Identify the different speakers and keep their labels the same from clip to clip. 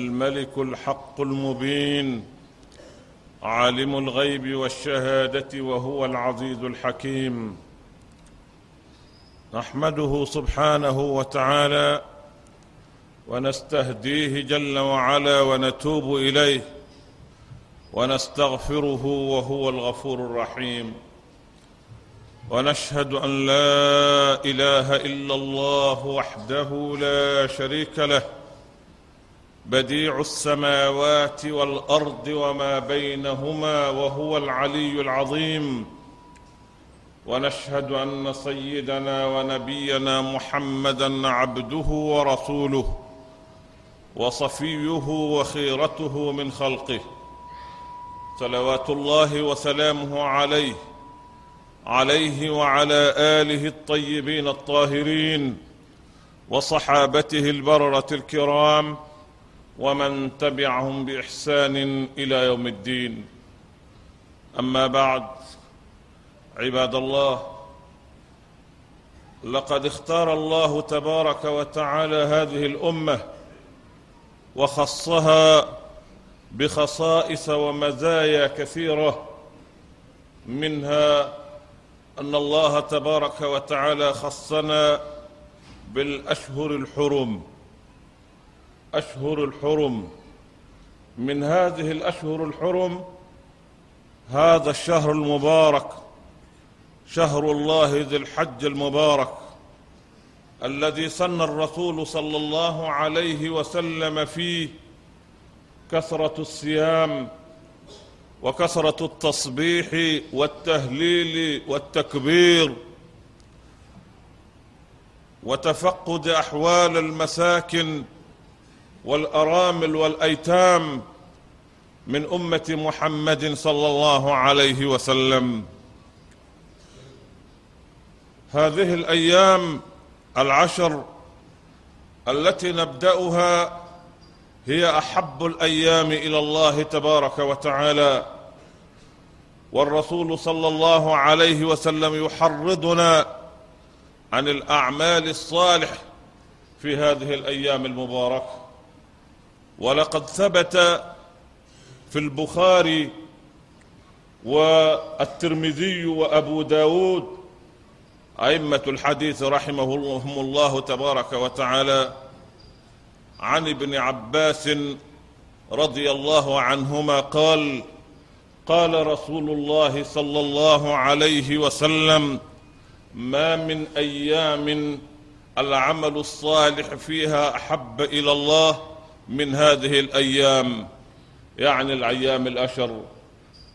Speaker 1: الملك الحق المبين عالم الغيب والشهادة وهو العزيز الحكيم. نحمده سبحانه وتعالى ونستهديه جل وعلا ونتوب إليه ونستغفره وهو الغفور الرحيم. ونشهد أن لا إله إلا الله وحده لا شريك له بديع السماوات والأرض وما بينهما وهو العلي العظيم. ونشهد أن سيدنا ونبينا محمدا عبده ورسوله وصفيه وخيرته من خلقه. صلوات الله وسلامه عليه عليه وعلى آله الطيبين الطاهرين وصحابته البررة الكرام ومن تبعهم بإحسان إلى يوم الدين. أما بعد عباد الله لقد اختار الله تبارك وتعالى هذه الأمة وخصها بخصائص ومزايا كثيرة منها أن الله تبارك وتعالى خصنا بالأشهر الحرم. أشهر الحرم. من هذه الأشهر الحرم هذا الشهر المبارك شهر الله ذي الحج المبارك الذي سن الرسول صلى الله عليه وسلم فيه كثرة الصيام وكثرة التصبيح والتهليل والتكبير وتفقد أحوال المساكن والأرامل والأيتام من أمة محمد صلى الله عليه وسلم. هذه الأيام العشر التي نبدأها هي أحب الأيام إلى الله تبارك وتعالى. والرسول صلى الله عليه وسلم يحرضنا عن الأعمال الصالح في هذه الأيام المباركة. ولقد ثبت في البخاري والترمذي وأبو داود أئمة الحديث رحمهم الله تبارك وتعالى عن ابن عباس رضي الله عنهما قال قال رسول الله صلى الله عليه وسلم ما من أيام العمل الصالح فيها أحب إلى الله من هذه الأيام يعني الأيام الأشر.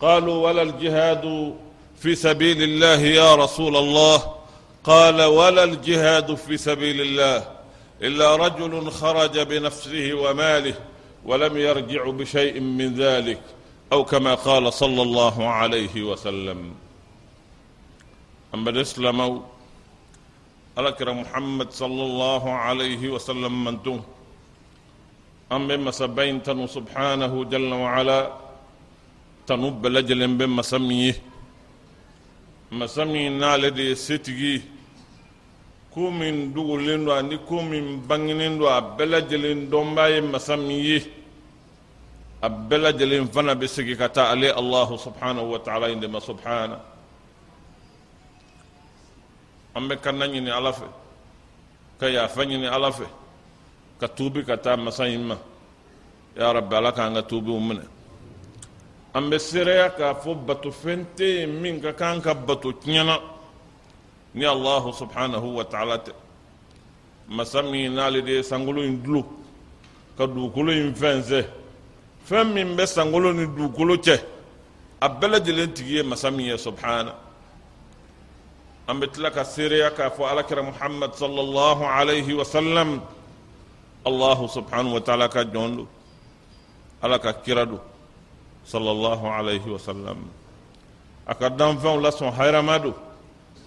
Speaker 1: قالوا ولا الجهاد في سبيل الله يا رسول الله. قال ولا الجهاد في سبيل الله إلا رجل خرج بنفسه وماله ولم يرجع بشيء من ذلك أو كما قال صلى الله عليه وسلم. أما الإسلام alakira muhammad sallallahu alaihi wasallam mantum an be masa bayin tanu subhanahu jalla wa ala tanu bɛɛ lajɛlen bɛ masa min ye masa min n'ale de ye setigi ko min dogolen do ani ko min bangenen do a bɛɛ lajɛlen dɔnbaa ye masa min ye a bɛɛ lajɛlen fana bɛ segi ka taa ale allahu subhanahu wa ta'ala in de ma subhana an bɛ kanna ɲini ala fɛ ka yafa ɲini ala fɛ ka tuubi ka taa masa in ma ya rabbi ala k'an ka tuubiw minɛ an bɛ seereya k'a fɔ bato fɛn tɛ yen min ka kan ka bato tiɲɛna ni allahu subhanahu wa ta'ala tɛ masa min n'ale de ye sankolo in dulo ka dugukolo in fɛnsɛ fɛn min bɛ sankolo ni dugukolo cɛ a bɛɛ lajɛlen tigi ye masa min ye subhana an bɛ tila ka seereya k'a fɔ alakira muhammad sallallahu alayhi wa sallam allahu subhanahu wa ta'ala ka jɔn do ala ka kira do sallallahu alayhi wa sallam a ka danfɛnw lasɔn hayrama do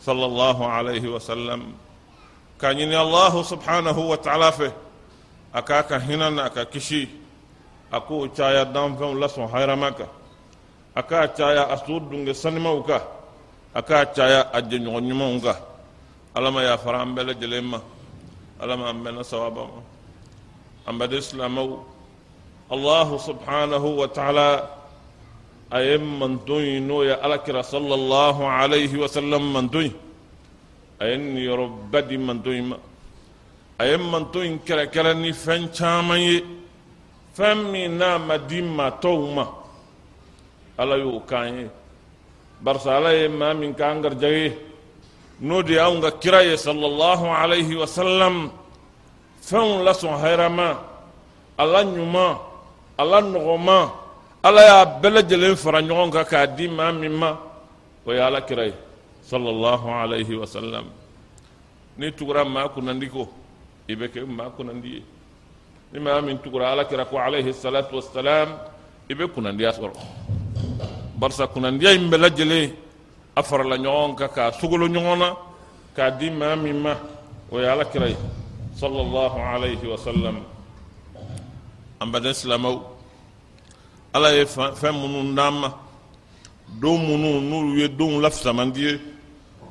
Speaker 1: sallallahu alayhi wa sallam ka ɲini allahu subhanahu wa ta'ala fɛ a k'a ka hinɛ na a ka kisi a k'o caya danfɛnw lasɔn hayrama kan a k'a caya a so dunge sanimaw kan a k'a caya a jɛɲɔgɔn ɲumanw kan ala ma yafara an bɛɛ lajɛlen ma ala ma an bɛɛ na sawaba ma de silamɛw الله سبحانه وتعالى أيم من دوين يا ألكر صلى الله عليه وسلم من دوين أين يربدي من دوين أيم من دوين كلا كلا فن شامي. فمي نام ديما توما. ألا يوكاين برسالة على ما من كانغر جاي. نودي أونغا كراي صلى الله عليه وسلم. fɛnw lasɔn hɛrɛma ala ɲuman la nɔgɔma ala y'a bɛɛ lajɛlen fara ɲɔgɔn kan k'a di maa min ma o ye ala kira ye sallallahu alayhi wa sallam. N'i tugura maa kunnandi ko i bɛ kɛ maa kunnandi ye ni maa min tugura ala ko alayhi salatu wa salam i bɛ kunnandiya sɔrɔ barisa kunnandiya in bɛɛ lajɛlen a farala ɲɔgɔn kan k'a sogolo ɲɔgɔn na k'a di maa min ma o ye ala ye صلى الله عليه وسلم أم بدن سلامو ألا يفهم من النام دوم نور يدوم لفظ من دي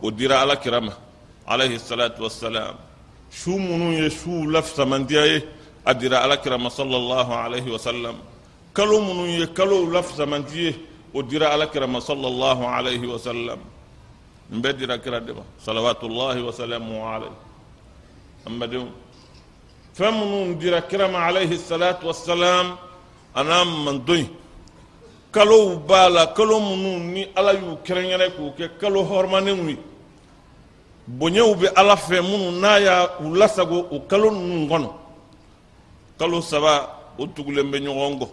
Speaker 1: ودير على كرامة عليه الصلاة والسلام شو من يشو لفظ من دي أدير على كرامة صلى الله عليه وسلم كلو من يكلو لفظ من دي ودير على كرامة صلى الله عليه وسلم من بدير كرامة صلوات الله وسلامه عليه اما دوم فمنون دير كرم عليه الصلاة والسلام أنا من دوي كلو بالا كلو منون ني ألا يو كرن يلكو كلو هرمانوي بنيو بي ألا فمون نايا ولاسغو وكلو نون كلو سبا وتغلم بنيونغو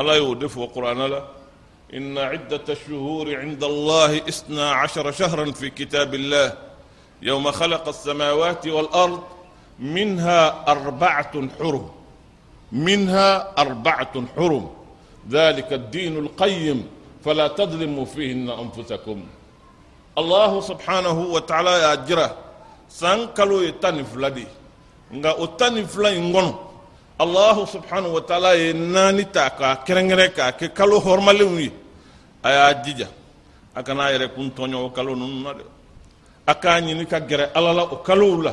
Speaker 1: يو يودف وقرآن لا. إن عدة الشهور عند الله إثنا عشر شهرا في كتاب الله. يوم خلق السماوات والأرض منها أربعة حرم منها أربعة حرم. ذلك الدين القيم فلا تظلموا فيهن أنفسكم. الله سبحانه وتعالى اجره سانكلو يتنف لدي. نغا أتنف الله سبحانه وتعالى ناني تاكا كرنغريكا كالو هرمالي وي. جيجا أكنا يريكون تونيو كالو نونو a k'a ɲini ka gɛrɛ ala la o kalow la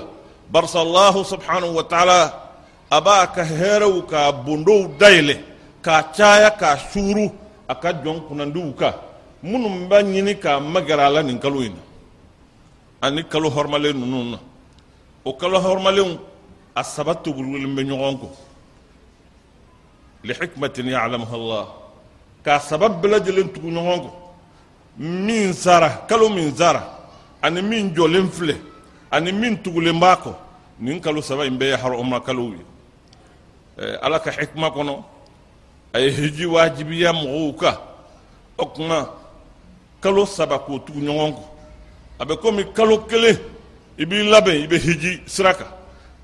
Speaker 1: barisa allahu subhanahu wa taala a b'a ka hɛrɛw k'a bondow dayɛlɛ k'a caya k'a suuru a ka jɔn kunnandiw kan minnu k'a magɛrɛ la nin kalo ani kalo hɔrɔmalen ninnu o kalo hɔrɔmalenw a saba kɔ lihikmatin ya'lamuha allah k'a saba bɛɛ tugu ɲɔgɔn min sara kalo min sara ani min jɔlen filɛ ani min tugulen b'a kɔ nin kalo saba in bɛɛ ye harɔma kalow ye. Ala ka hikima kɔnɔ a ye hiji wajibiya mɔgɔw kan o kuma kalo saba k'o tugu ɲɔgɔn kɔ. A bɛ komi kalo kelen i b'i labɛn i bɛ hiji sira kan.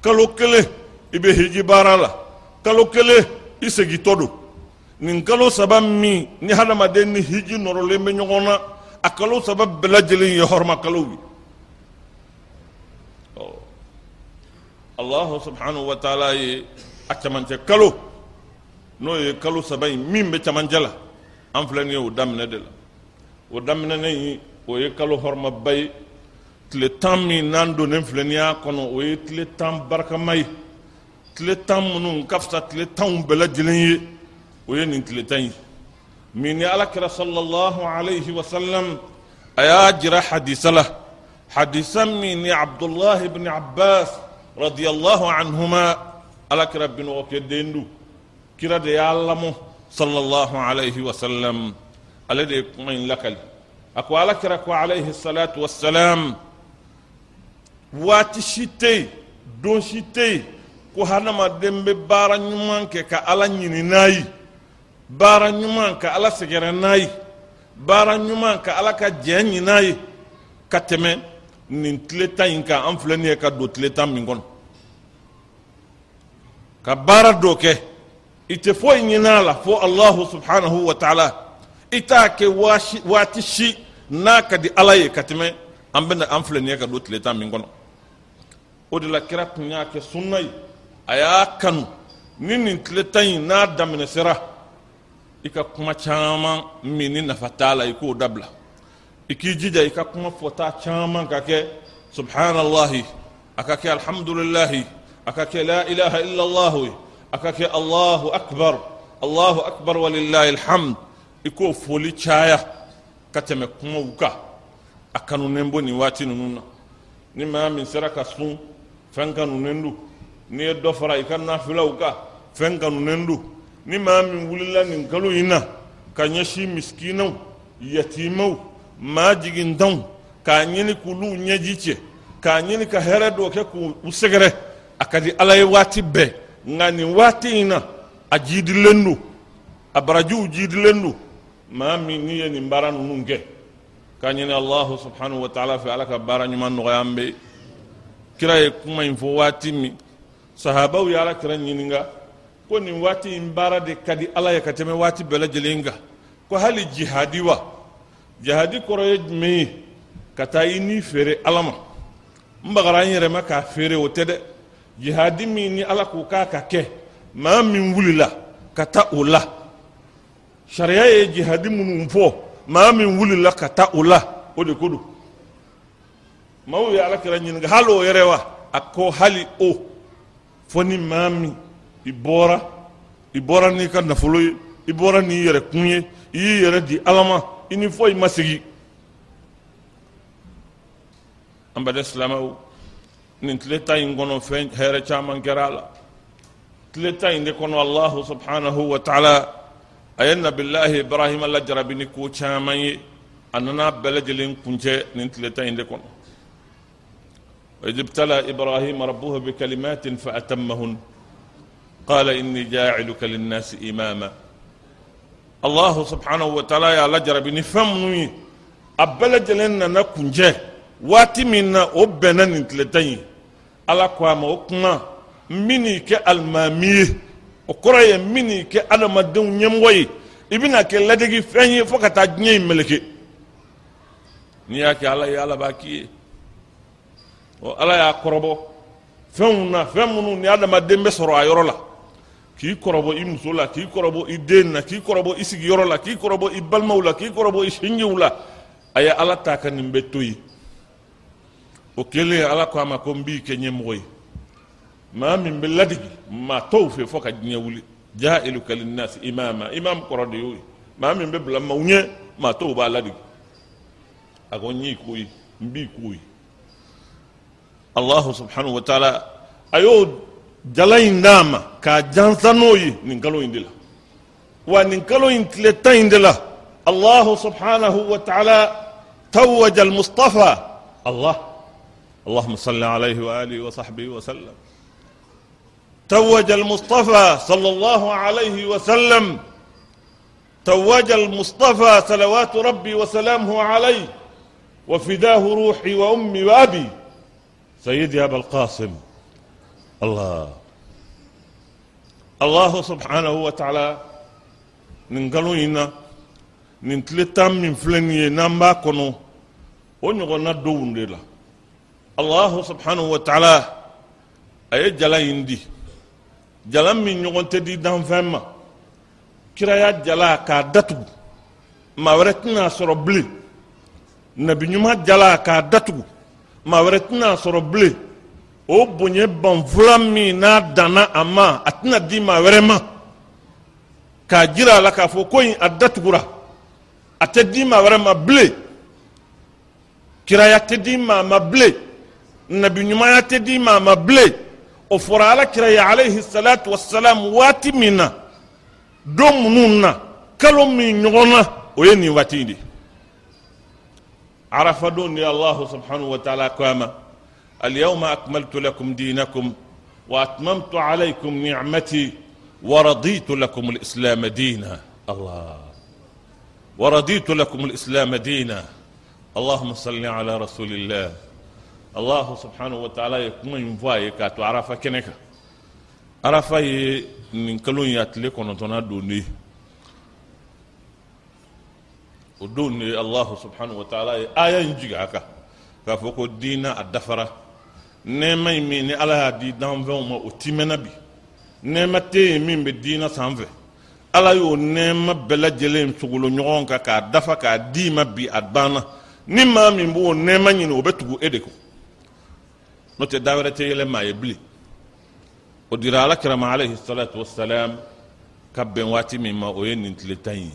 Speaker 1: Kalo kelen i bɛ hiji baara la. Kalo kelen i segintɔ don. Nin kalo saba min ni hadamaden ni hiji nɔrɔlen bɛ ɲɔgɔn na a kalo saba bɛɛ lajɛlen ye hɔrɔma kalow ye allahu subhanahu wa taala ye a camancɛ kalo n'o ye kalo saba in min bɛ camancɛ la an filɛ nin ye o daminɛ de la o daminɛnen in o ye kalo hɔrɔmaba ye tile tan min n'an donnen filɛ nin y'a kɔnɔ o ye tile tan barikama ye tile tan minnu ka fisa tile tanw bɛɛ lajɛlen ye o ye nin tile tan ye من الله صلى الله عليه وسلم أياجر حديث له. حديث من عبد الله بن عباس رضي الله عنهما. ألك رب وكدين كرا يعلمه صلى الله عليه وسلم. الذي يكون لك أكو ألك عليه الصلاة والسلام. واتي شتي دون شتي كو هانما دم ببارا نمانك كألا نيني نايي baara ɲuman ka ala sɛgɛrɛ n'a ye baara ɲuman ka ala ka jɛ ɲin'a n'a ye ka tɛmɛ nin tile tan in kan an filɛ nin ye ka don tile tan min kɔnɔ ka baara dɔ kɛ i tɛ foyi ɲin'a la fo allahu subhanahu wa taala. I t'a kɛ waati si n'a ka di ala ye ka tɛmɛ an bɛna an filɛ nin ye ka don tile tan min kɔnɔ o de la kira tun y'a kɛ sunna ye a y'a kanu. Ni nin tile tan in n'a daminɛ sera i ka kuma caman min ni nafa t'a la i k'o dabila. I k'i jija i ka kuma fɔta caman ka kɛ subhanallahi a ka kɛ alhamdulilahi a ka kɛ la ilaha illallah ye aka ke allahu akbar allahu akbar walillahi alhamd. I k'o foli caya ka tɛmɛ kumaw kan a kanunen bo nin waati ninnu na. Ni maa min sera ka sun fɛn kanunen do n'i ye dɔ fara i ka nafilaw kan fɛn kanunen do ni maa min wulila nin kalo in na ka ɲɛsin misikinaw yatimaw maa jigintanw k'a ɲini k'olu ɲɛji cɛ k'a ɲini ka hɛrɛ dɔ kɛ k'u sɛgɛrɛ a ka di ala ye waati bɛɛ nka nin waati in na a jidilen don a barajiw jidilen don maa min n'i ye nin baara ninnu kɛ k'a ɲini alahu subhanahu wa taala fɛ ala ka baara ɲuman nɔgɔya an bɛ kira ye kuma in fɔ waati min sahabaw ye ala ɲininka ko nin waati in baara de ka di ala ye ka tɛmɛ waati bɛɛ lajɛlen kan. Ko hali jihadi wa? Jihadi kɔrɔ ye jumɛn ye? Ka taa i ni feere ala ma. N bagara n yɛrɛ ma k'a feere o tɛ dɛ. Jihadi min ni ala k'o k'a ka kɛ maa min wulila ka taa o la. Sariya ye jihadi minnu fɔ maa min wulila ka taa o la. O de ko don. Maaw ye ala kɛra ɲininka hali o yɛrɛ wa? A ko hali o fo ni maa min i bɔra i bɔra n'i ka nafolo ye i bɔra n'i yɛrɛ kun ye i y'i yɛrɛ di ala ma i ni foyi ma segi an bɛɛ silamɛw nin tile ta in kɔnɔ fɛn hɛrɛ caman kɛra a la tile ta in de kɔnɔ allahu subhanahu wa taala a ye nabilahi ibrahima lajarabi ni ko caman ye a nana bɛɛ lajɛlen kuncɛ nin tile ta in de kɔnɔ وإذ ابتلى إبراهيم ربه بكلمات فأتمهن قال إني جاعلك للناس إماما. الله سبحانه وتعالى يا لجر بنفهم أبلج لنا نكون جاه واتي منا أبنا نتلتين. على قوام أكما مني كألمامي. وكرة مني كألمدون يموي. ibina ke ladegi fɛn ye fo ka taa diɲɛ in meleke n'i y'a kɛ ala ye ala b'a k'i ye ɔ k'i kɔrɔbɔ i muso la k'i kɔrɔbɔ i den na k'i kɔrɔbɔ i sigiyɔrɔ la k'i kɔrɔbɔ i balimaw la k'i kɔrɔbɔ i sinjiw la. A ye ala ta ka nin bɛ to yen o kɛlen ala ko a ma ko n b'i kɛ ɲɛmɔgɔ ye. Maa min bɛ ladigi maa tɔw fɛ fɔ ka diɲɛ wuli. Jailu kalinnasi imama imam kɔrɔ de y'o ye. Maa min bɛ bila maaw ɲɛ maa tɔw b'a ladigi. A ko n y'i ko ye n b'i ko ye. Alahu subhanahu wa taala a y'o jala in d'a ma k'a jansa n'o ye nin kalo in de la. Wa nin kalo in tile tan in de la. Subhanahu wa taala توج المصطفى الله اللهم صل عليه واله وصحبه وسلم توج المصطفى صلى الله عليه وسلم توج المصطفى صلوات ربي وسلامه عليه وفداه روحي وامي وابي سيدي ابا القاسم الله الله سبحانه وتعالى من قالوا من تلتام من فلني نام باكونو ونغنى دون ديلا. الله سبحانه وتعالى أي جلا يندي جلا من نغن تدي دان فاما. كرايا جلا كادتو. ما ورتنا سربلي. نبي نما جلا كادتو. ما ورتنا سربلي. O bonya banfula min n'a danna a ma a tɛna di maa wɛrɛ ma k'a jira a la k'a fɔ ko in a datugura a tɛ di maa wɛrɛ ma bilen kiraya tɛ di ma bilen nabi ɲumanya tɛ di maa ma bilen o fɔra alakira ye alayhi salatu wasalam waati min na don minnu na kalo min ɲɔgɔn na o ye nin waati de arafa don de subhanahu wa taala ko a ma اليوم أكملت لكم دينكم وأتممت عليكم نعمتي ورضيت لكم الإسلام دينا. الله. ورضيت لكم الإسلام دينا. اللهم صل على رسول الله. الله سبحانه وتعالى يكون ينفايك أتعرف كنك أعرف من كلون يتلك ونطنا دوني. ودوني الله سبحانه وتعالى. آية ينجيك كفوق الدين الدفرة. Nɛɛma in min ni ala y'a di danfɛnw ma o timɛnna bi. Nɛɛma tɛ yen min bɛ diina sanfɛ ala y'o nɛɛma bɛɛ lajɛlen sogolo ɲɔgɔn kan k'a dafa k'a d'i ma bi a banna ni maa min b'o nɛɛma ɲini o bɛ tugu e de kɔ n'o tɛ dawɛrɛ tɛ yɛlɛ maa ye bilen o dira alakirama alayhi salatu wasalam ka bɛn waati min ma o ye nin tile tan ye